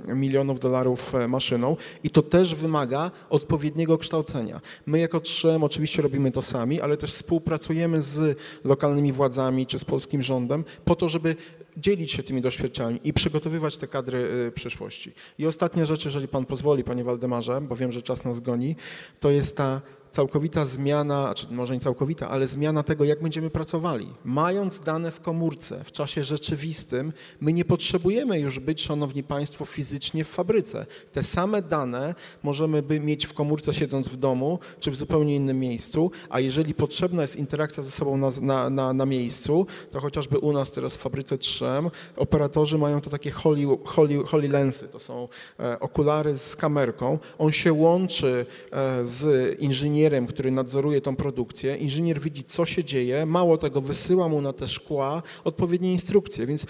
milionów dolarów e, maszyną i to też wymaga odpowiedniego kształcenia. My jako trzem oczywiście robimy to sami, ale też współpracujemy z lokalnymi władzami czy z polskim rządem po to, żeby dzielić się tymi doświadczeniami i przygotowywać te kadry y, przyszłości. I ostatnia rzecz, jeżeli pan pozwoli, panie Waldemarze, bo wiem, że czas nas goni, to jest ta całkowita zmiana, czy może nie całkowita, ale zmiana tego, jak będziemy pracowali. Mając dane w komórce w czasie rzeczywistym, my nie potrzebujemy już być, szanowni państwo, fizycznie w fabryce. Te same dane możemy by mieć w komórce siedząc w domu, czy w zupełnie innym miejscu, a jeżeli potrzebna jest interakcja ze sobą na, na, na, na miejscu, to chociażby u nas teraz w fabryce Trzem operatorzy mają to takie holy, holy, holy lensy, to są e, okulary z kamerką. On się łączy e, z inżynierem, który nadzoruje tą produkcję. Inżynier widzi, co się dzieje, mało tego, wysyła mu na te szkła odpowiednie instrukcje, więc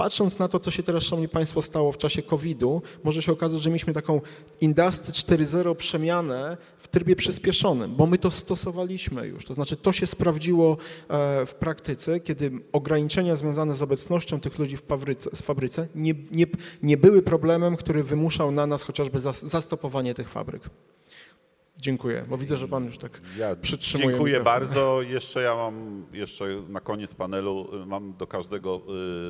Patrząc na to, co się teraz, szanowni państwo, stało w czasie COVID-u, może się okazać, że mieliśmy taką Industry 4.0 przemianę w trybie przyspieszonym, bo my to stosowaliśmy już. To znaczy, to się sprawdziło e, w praktyce, kiedy ograniczenia związane z obecnością tych ludzi w fabryce, w fabryce nie, nie, nie były problemem, który wymuszał na nas chociażby zas- zastopowanie tych fabryk. Dziękuję, bo widzę, że pan już tak Ja przytrzymuje dziękuję mikrofon. bardzo. Jeszcze ja mam, jeszcze na koniec panelu y, mam do każdego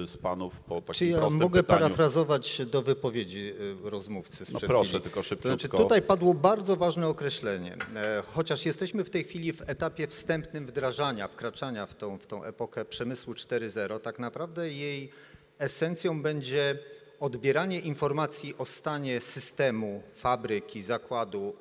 y, z panów po takim Czy ja mogę pytaniu. parafrazować do wypowiedzi y, rozmówcy No sprzed proszę, chwili? tylko To znaczy, szybciutko. tutaj padło bardzo ważne określenie. E, Chociaż jesteśmy w tej chwili w etapie wstępnym wdrażania, wkraczania w tą, w tą epokę przemysłu 4.0, tak naprawdę jej esencją będzie odbieranie informacji o stanie systemu, fabryki, zakładu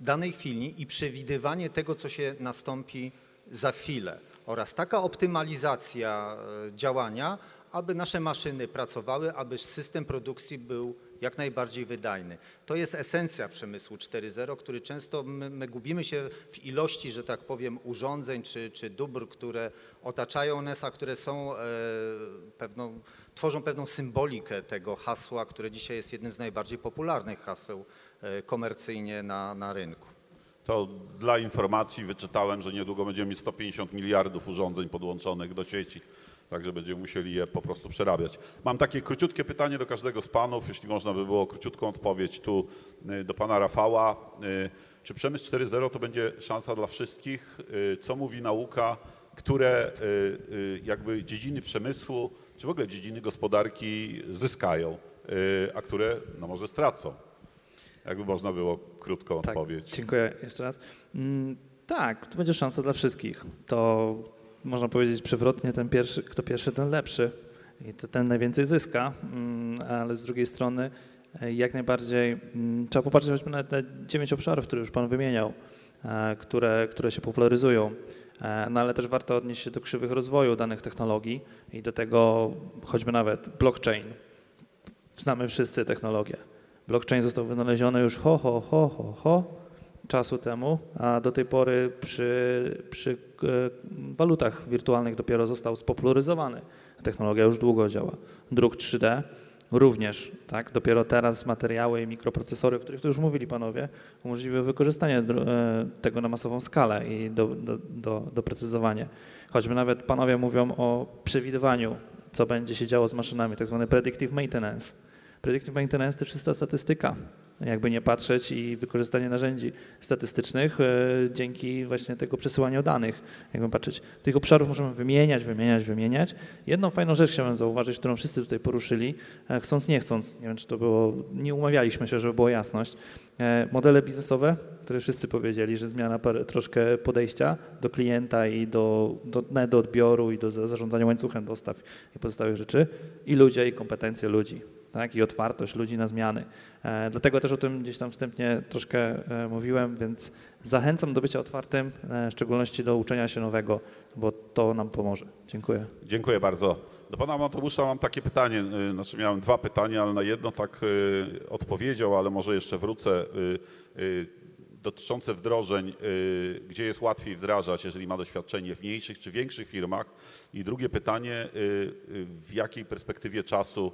danej chwili i przewidywanie tego, co się nastąpi za chwilę. Oraz taka optymalizacja e, działania, aby nasze maszyny pracowały, aby system produkcji był jak najbardziej wydajny. To jest esencja przemysłu 4.0, który często my, my gubimy się w ilości, że tak powiem, urządzeń czy, czy dóbr, które otaczają nas, a które są e, pewną, tworzą pewną symbolikę tego hasła, które dzisiaj jest jednym z najbardziej popularnych haseł e, komercyjnie na, na rynku. To dla informacji wyczytałem, że niedługo będziemy mieć 150 miliardów urządzeń podłączonych do sieci, także będziemy musieli je po prostu przerabiać. Mam takie króciutkie pytanie do każdego z panów, jeśli można by było króciutką odpowiedź tu y, do pana Rafała. Y, Czy przemysł 4.0 to będzie szansa dla wszystkich? Co mówi nauka? Które jakby dziedziny przemysłu, czy w ogóle dziedziny gospodarki zyskają, a które no może stracą? Jakby można było krótką Tak, odpowiedź. dziękuję jeszcze raz. Mm, tak, to będzie szansa dla wszystkich. To można powiedzieć przewrotnie, ten pierwszy, kto pierwszy, ten lepszy. I to ten najwięcej zyska, mm, ale z drugiej strony e, jak najbardziej mm, trzeba popatrzeć choćby na te dziewięć obszarów, które już Pan wymieniał, e, które, które się popularyzują. E, No ale też warto odnieść się do krzywych rozwoju danych technologii i do tego choćby nawet blockchain. Znamy wszyscy technologię. Blockchain został wynaleziony już ho, ho, ho, ho, ho czasu temu, a do tej pory przy, przy e, walutach wirtualnych dopiero został spopularyzowany. Technologia już długo działa. Druk 3D również, tak? Dopiero teraz materiały i mikroprocesory, o których tu już mówili panowie, umożliwiły wykorzystanie e, tego na masową skalę i do, do, do, doprecyzowanie. Choćby nawet panowie mówią o przewidywaniu, co będzie się działo z maszynami, tak zwany predictive maintenance. Predictive maintenance to czysta statystyka, jakby nie patrzeć i wykorzystanie narzędzi statystycznych e, dzięki właśnie tego przesyłaniu danych, jakby patrzeć. Tych obszarów możemy wymieniać, wymieniać, wymieniać. Jedną fajną rzecz chciałem zauważyć, którą wszyscy tutaj poruszyli, e, chcąc, nie chcąc, nie wiem czy to było, nie umawialiśmy się, żeby była jasność. E, modele biznesowe, które wszyscy powiedzieli, że zmiana troszkę podejścia do klienta i do, do, do odbioru i do za- zarządzania łańcuchem dostaw i pozostałych rzeczy i ludzie i kompetencje ludzi. Tak, i otwartość ludzi na zmiany. E, Dlatego też o tym gdzieś tam wstępnie troszkę e, mówiłem, więc zachęcam do bycia otwartym, e, w szczególności do uczenia się nowego, bo to nam pomoże. Dziękuję. Dziękuję bardzo. Do pana Mateusza mam takie pytanie, znaczy miałem dwa pytania, ale na jedno tak odpowiedział, ale może jeszcze wrócę. Dotyczące wdrożeń, y, gdzie jest łatwiej wdrażać, jeżeli ma doświadczenie w mniejszych czy większych firmach? I drugie pytanie, y, y, w jakiej perspektywie czasu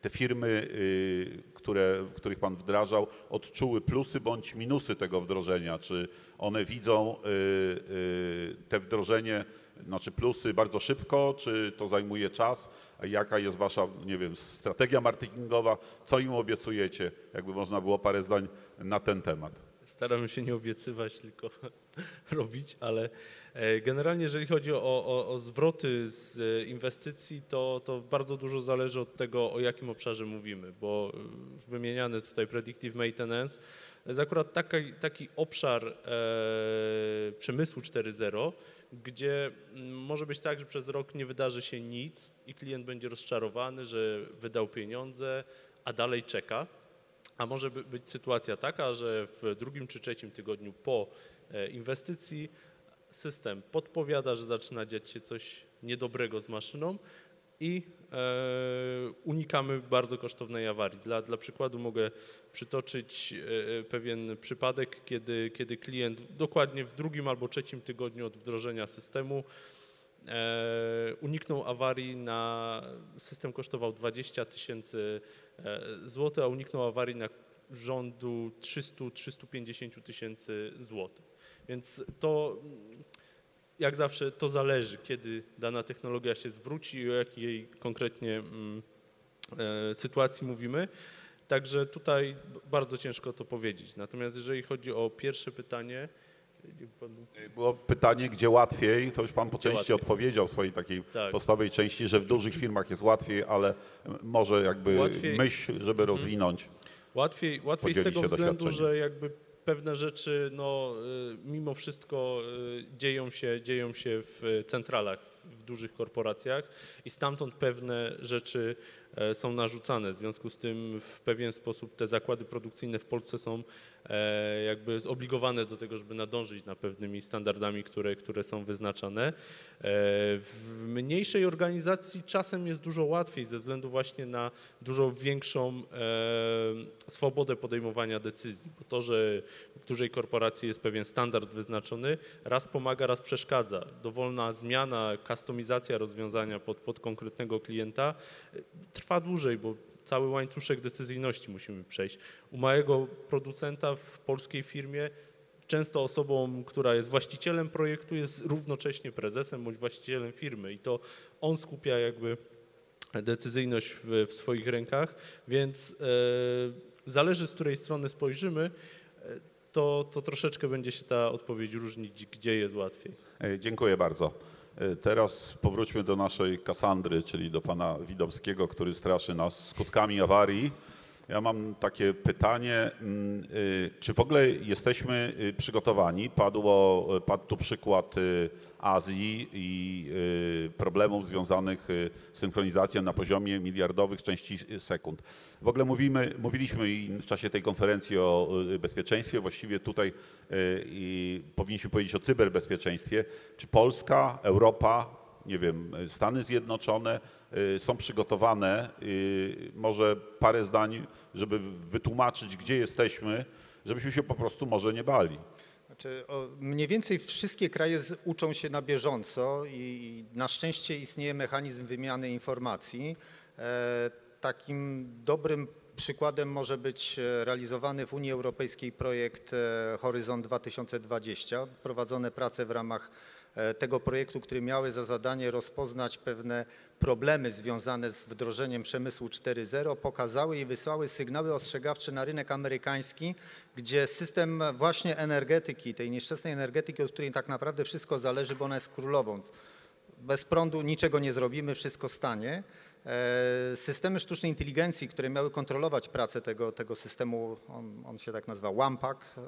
te firmy, które, których Pan wdrażał, odczuły plusy bądź minusy tego wdrożenia? Czy one widzą te wdrożenie, znaczy plusy bardzo szybko, czy to zajmuje czas? Jaka jest Wasza, nie wiem, strategia marketingowa? Co im obiecujecie? Jakby można było parę zdań na ten temat. Staramy się nie obiecywać, tylko robić, ale e, generalnie jeżeli chodzi o, o, o zwroty z e, inwestycji, to, to bardzo dużo zależy od tego, o jakim obszarze mówimy, bo e, wymieniany tutaj predictive maintenance jest akurat taki, taki obszar e, przemysłu 4.0, gdzie mm, może być tak, że przez rok nie wydarzy się nic i klient będzie rozczarowany, że wydał pieniądze, a dalej czeka. A może by- być sytuacja taka, że w drugim czy trzecim tygodniu po e, inwestycji system podpowiada, że zaczyna dziać się coś niedobrego z maszyną i e, unikamy bardzo kosztownej awarii. Dla, dla przykładu mogę przytoczyć e, pewien przypadek, kiedy, kiedy klient dokładnie w drugim albo trzecim tygodniu od wdrożenia systemu e, uniknął awarii na system kosztował 20 tysięcy e, złotych, a uniknął awarii na rządu 300-350 tysięcy złotych. Więc to jak zawsze to zależy, kiedy dana technologia się zwróci i o jakiej konkretnie mm, e, sytuacji mówimy. Także tutaj bardzo ciężko to powiedzieć. Natomiast jeżeli chodzi o pierwsze pytanie, Było pytanie, gdzie łatwiej, to już Pan po części łatwiej. odpowiedział w swojej takiej Tak. podstawowej części, że w dużych firmach jest łatwiej, ale może jakby Łatwiej. Mhm. myśl, żeby rozwinąć. Łatwiej, łatwiej z tego względu, że jakby pewne rzeczy no, y, mimo wszystko y, dzieją się, dzieją się w centralach, w dużych korporacjach i stamtąd pewne rzeczy e, są narzucane. W związku z tym w pewien sposób te zakłady produkcyjne w Polsce są e, jakby zobligowane do tego, żeby nadążyć na pewnymi standardami, które, które są wyznaczane. E, W mniejszej organizacji czasem jest dużo łatwiej ze względu właśnie na dużo większą swobodę podejmowania decyzji, bo to, że w dużej korporacji jest pewien standard wyznaczony, raz pomaga, raz przeszkadza. Dowolna zmiana, kustomizacja rozwiązania pod, pod konkretnego klienta e, trwa dłużej, bo cały łańcuszek decyzyjności musimy przejść. U małego producenta w polskiej firmie często osobą, która jest właścicielem projektu, jest równocześnie prezesem bądź właścicielem firmy i to on skupia jakby decyzyjność w, w swoich rękach, więc e, zależy z której strony spojrzymy, e, to, to troszeczkę będzie się ta odpowiedź różnić, gdzie jest łatwiej. Dziękuję bardzo. E, Teraz powróćmy do naszej Kasandry, czyli do pana Widowskiego, który straszy nas skutkami awarii. Ja mam takie pytanie, mm, y, czy w ogóle jesteśmy y, przygotowani? Padło, padł tu przykład y, Azji i y, problemów związanych y, z synchronizacją na poziomie miliardowych części sekund. W ogóle mówimy, mówiliśmy w czasie tej konferencji o y, bezpieczeństwie, właściwie tutaj y, powinniśmy powiedzieć o cyberbezpieczeństwie. Czy Polska, Europa, nie wiem, Stany Zjednoczone y, są przygotowane, y, może parę zdań, żeby wytłumaczyć, gdzie jesteśmy, żebyśmy się po prostu może nie bali. Znaczy, o, mniej więcej wszystkie kraje z, uczą się na bieżąco i na szczęście istnieje mechanizm wymiany informacji. E, takim dobrym przykładem może być e, realizowany w Unii Europejskiej projekt e, Horyzont 2020. Prowadzone prace w ramach tego projektu, które miały za zadanie rozpoznać pewne problemy związane z wdrożeniem przemysłu 4.0, pokazały i wysłały sygnały ostrzegawcze na rynek amerykański, gdzie system właśnie energetyki, tej nieszczęsnej energetyki, od której tak naprawdę wszystko zależy, bo ona jest królową. Bez prądu niczego nie zrobimy, wszystko stanie. E, Systemy sztucznej inteligencji, które miały kontrolować pracę tego, tego systemu, on, on się tak nazywa WAMPAK, e,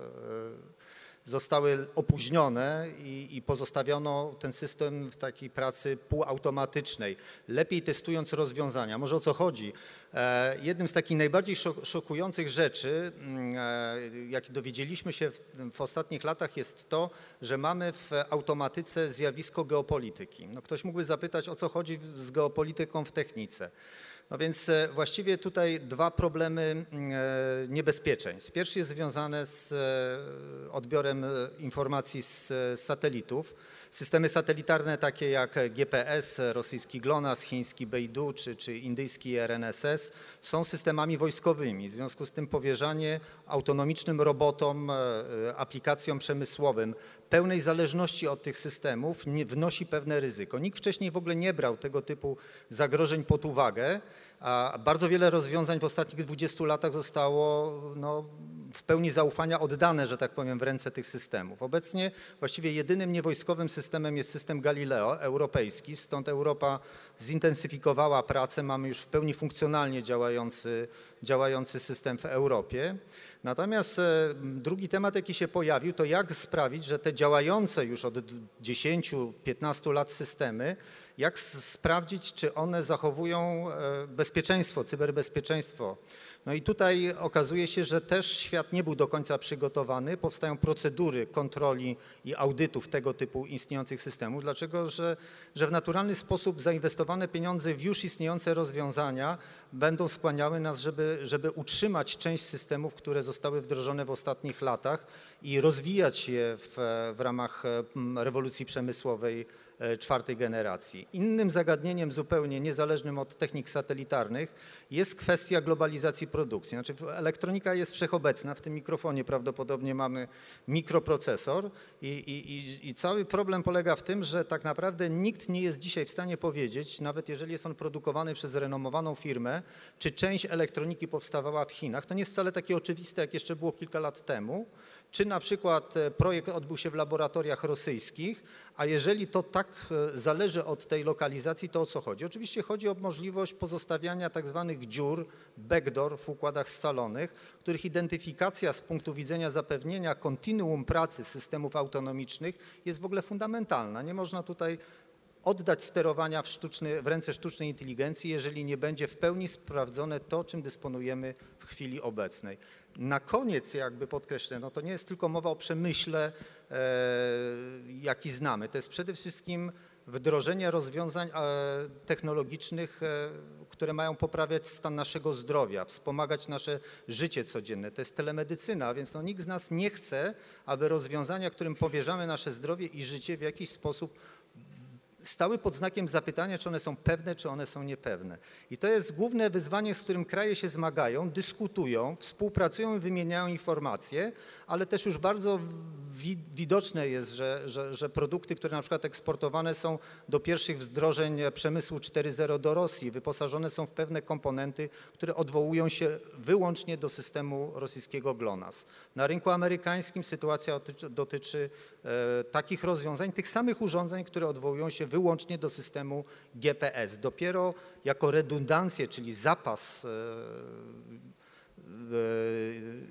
zostały opóźnione i, i pozostawiono ten system w takiej pracy półautomatycznej, lepiej testując rozwiązania. Może o co chodzi? E, Jednym z takich najbardziej szok- szokujących rzeczy, mm, e, jakie dowiedzieliśmy się w, w ostatnich latach, jest to, że mamy w automatyce zjawisko geopolityki. No ktoś mógłby zapytać, o co chodzi z geopolityką w technice. No więc e, właściwie tutaj dwa problemy mm, e, niebezpieczeństw. Pierwszy jest związany z e, odbiorem informacji z satelitów. Systemy satelitarne takie jak GPS, rosyjski GLONASS, chiński Beidou czy, czy indyjski RNSS są systemami wojskowymi. W związku z tym powierzanie autonomicznym robotom, e, e, aplikacjom przemysłowym pełnej zależności od tych systemów wnosi pewne ryzyko. Nikt wcześniej w ogóle nie brał tego typu zagrożeń pod uwagę, a bardzo wiele rozwiązań w ostatnich 20 latach zostało no, w pełni zaufania oddane, że tak powiem, w ręce tych systemów. Obecnie właściwie jedynym niewojskowym systemem jest system Galileo europejski, stąd Europa zintensyfikowała pracę, mamy już w pełni funkcjonalnie działający, działający system w Europie. Natomiast e, drugi temat, jaki się pojawił, to jak sprawić, że te działające już od 10-15 lat systemy, jak sprawdzić, czy one zachowują e, bezpieczeństwo, cyberbezpieczeństwo. No i tutaj okazuje się, że też świat nie był do końca przygotowany. Powstają procedury kontroli i audytów tego typu istniejących systemów, dlaczego że, że w naturalny sposób zainwestowane pieniądze w już istniejące rozwiązania będą skłaniały nas, żeby, żeby utrzymać część systemów, które zostały wdrożone w ostatnich latach i rozwijać je w, w ramach e, m, rewolucji przemysłowej czwartej generacji. Innym zagadnieniem zupełnie niezależnym od technik satelitarnych jest kwestia globalizacji produkcji. Znaczy elektronika jest wszechobecna, w tym mikrofonie prawdopodobnie mamy mikroprocesor i, i, i, i cały problem polega w tym, że tak naprawdę nikt nie jest dzisiaj w stanie powiedzieć, nawet jeżeli jest on produkowany przez renomowaną firmę, czy część elektroniki powstawała w Chinach. To nie jest wcale takie oczywiste, jak jeszcze było kilka lat temu. Czy na przykład e, projekt odbył się w laboratoriach rosyjskich, a jeżeli to tak e, zależy od tej lokalizacji, to o co chodzi? Oczywiście chodzi o możliwość pozostawiania tak zwanych dziur, backdoor w układach scalonych, których identyfikacja z punktu widzenia zapewnienia kontinuum pracy systemów autonomicznych jest w ogóle fundamentalna. Nie można tutaj oddać sterowania w, sztuczny, w ręce sztucznej inteligencji, jeżeli nie będzie w pełni sprawdzone to, czym dysponujemy w chwili obecnej. Na koniec jakby podkreślę, no to nie jest tylko mowa o przemyśle, e, jaki znamy. To jest przede wszystkim wdrożenie rozwiązań e, technologicznych, e, które mają poprawiać stan naszego zdrowia, wspomagać nasze życie codzienne. To jest telemedycyna, więc no, nikt z nas nie chce, aby rozwiązania, którym powierzamy nasze zdrowie i życie w jakiś sposób stały pod znakiem zapytania, czy one są pewne, czy one są niepewne. I to jest główne wyzwanie, z którym kraje się zmagają, dyskutują, współpracują i wymieniają informacje, ale też już bardzo wi widoczne jest, że, że, że produkty, które na przykład eksportowane są do pierwszych wdrożeń przemysłu 4.0 do Rosji, wyposażone są w pewne komponenty, które odwołują się wyłącznie do systemu rosyjskiego GLONASS. Na rynku amerykańskim sytuacja dotyczy, dotyczy e, takich rozwiązań, tych samych urządzeń, które odwołują się wyłącznie do systemu GPS. Dopiero jako redundancję, czyli zapas e, e,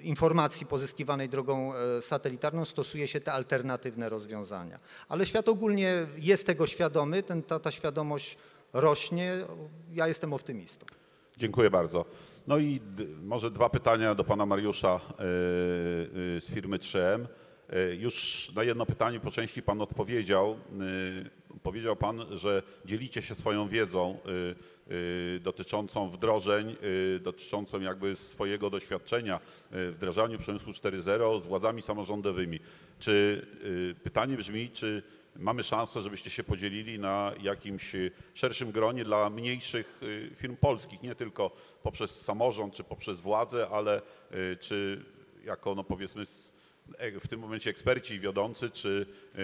informacji pozyskiwanej drogą e, satelitarną stosuje się te alternatywne rozwiązania. Ale świat ogólnie jest tego świadomy, ten, ta, ta świadomość rośnie. Ja jestem optymistą. Dziękuję bardzo. No i może dwa pytania do pana Mariusza yy, yy, z firmy 3M. Yy, Już na jedno pytanie po części pan odpowiedział. Yy, Powiedział pan, że dzielicie się swoją wiedzą yy, yy, dotyczącą wdrożeń, yy, dotyczącą jakby swojego doświadczenia w wdrażaniu przemysłu 4.0 z władzami samorządowymi. Czy pytanie brzmi, czy mamy szansę, żebyście się podzielili na jakimś y, szerszym gronie dla mniejszych y, firm polskich, nie tylko poprzez samorząd czy poprzez władzę, ale y, czy jako no powiedzmy w tym momencie eksperci wiodący, czy y,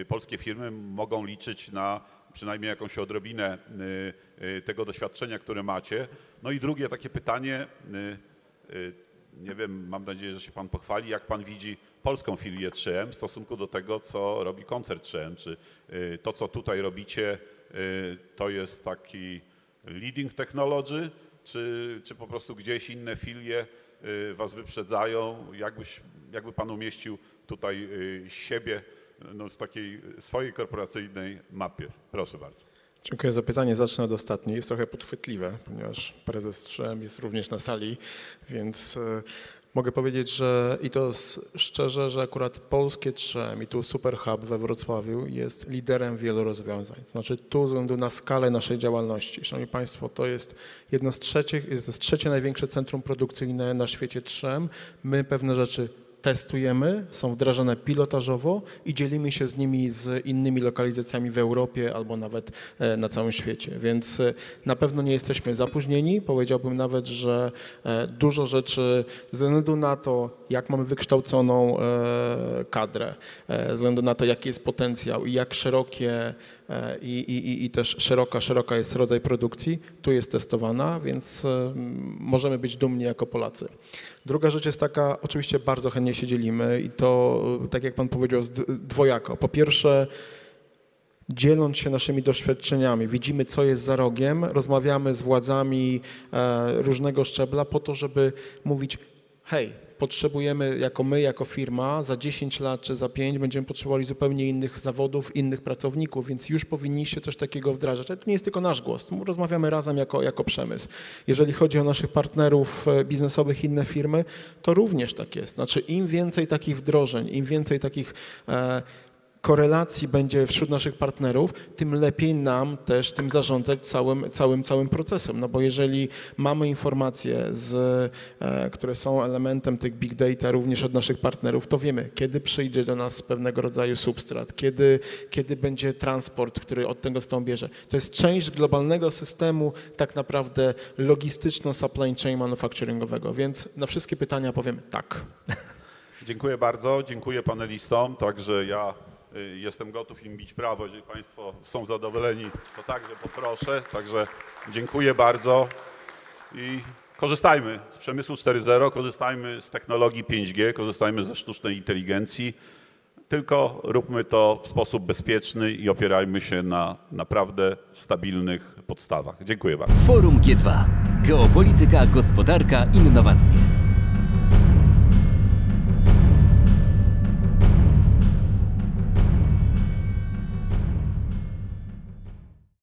y, polskie firmy mogą liczyć na przynajmniej jakąś odrobinę tego doświadczenia, które macie. No i drugie takie pytanie, nie wiem, mam nadzieję, że się Pan pochwali, jak Pan widzi polską filię 3M w stosunku do tego, co robi koncert 3M. Czy to, co tutaj robicie, to jest taki leading technology, czy, czy po prostu gdzieś inne filie Was wyprzedzają? Jakbyś, jakby Pan umieścił tutaj y, siebie no, w takiej swojej korporacyjnej mapie. Proszę bardzo. Dziękuję za pytanie. Zacznę od ostatniej. Jest trochę podchwytliwe, ponieważ prezes 3M jest również na sali, więc e, mogę powiedzieć, że i to szczerze, że akurat polskie 3M i tu Super Hub we Wrocławiu jest liderem wielu rozwiązań. Znaczy tu ze względu na skalę naszej działalności. Szanowni Państwo, to jest jedno z trzecich, jest to trzecie największe centrum produkcyjne na świecie 3M. My pewne rzeczy testujemy, są wdrażane pilotażowo i dzielimy się z nimi z innymi lokalizacjami w Europie albo nawet e, na całym świecie. Więc e, na pewno nie jesteśmy zapóźnieni. Powiedziałbym nawet, że e, dużo rzeczy ze względu na to, jak mamy wykształconą kadrę, ze względu na to, jaki jest potencjał i jak szerokie i, i, i- też szeroka, szeroka jest rodzaj produkcji, tu jest testowana, więc e, możemy być dumni jako Polacy. Druga rzecz jest taka, oczywiście bardzo chętnie się dzielimy i to, e, tak jak Pan powiedział, dwojako. Po pierwsze, dzieląc się naszymi doświadczeniami, widzimy, co jest za rogiem, rozmawiamy z władzami e, różnego szczebla po to, żeby mówić, hej, potrzebujemy jako my, jako firma, za 10 lat czy za 5 będziemy potrzebowali zupełnie innych zawodów, innych pracowników, więc już powinniście coś takiego wdrażać. Ale to nie jest tylko nasz głos, rozmawiamy razem jako, jako przemysł. Jeżeli chodzi o naszych partnerów e, biznesowych, inne firmy, to również tak jest. Znaczy im więcej takich wdrożeń, im więcej takich e, korelacji będzie wśród naszych partnerów, tym lepiej nam też tym zarządzać całym, całym, całym procesem. No bo jeżeli mamy informacje, z, e, które są elementem tych big data również od naszych partnerów, to wiemy, kiedy przyjdzie do nas pewnego rodzaju substrat, kiedy, kiedy będzie transport, który od tego stąd bierze. To jest część globalnego systemu tak naprawdę logistyczno-supply chain manufacturingowego, więc na wszystkie pytania powiem tak. Dziękuję bardzo, dziękuję panelistom. Także ja jestem gotów im bić brawo. Jeżeli Państwo są zadowoleni, to także poproszę. Także dziękuję bardzo i korzystajmy z przemysłu 4.0, korzystajmy z technologii 5G, korzystajmy ze sztucznej inteligencji. Tylko róbmy to w sposób bezpieczny i opierajmy się na naprawdę stabilnych podstawach. Dziękuję bardzo. Forum G2. Geopolityka, gospodarka, innowacje.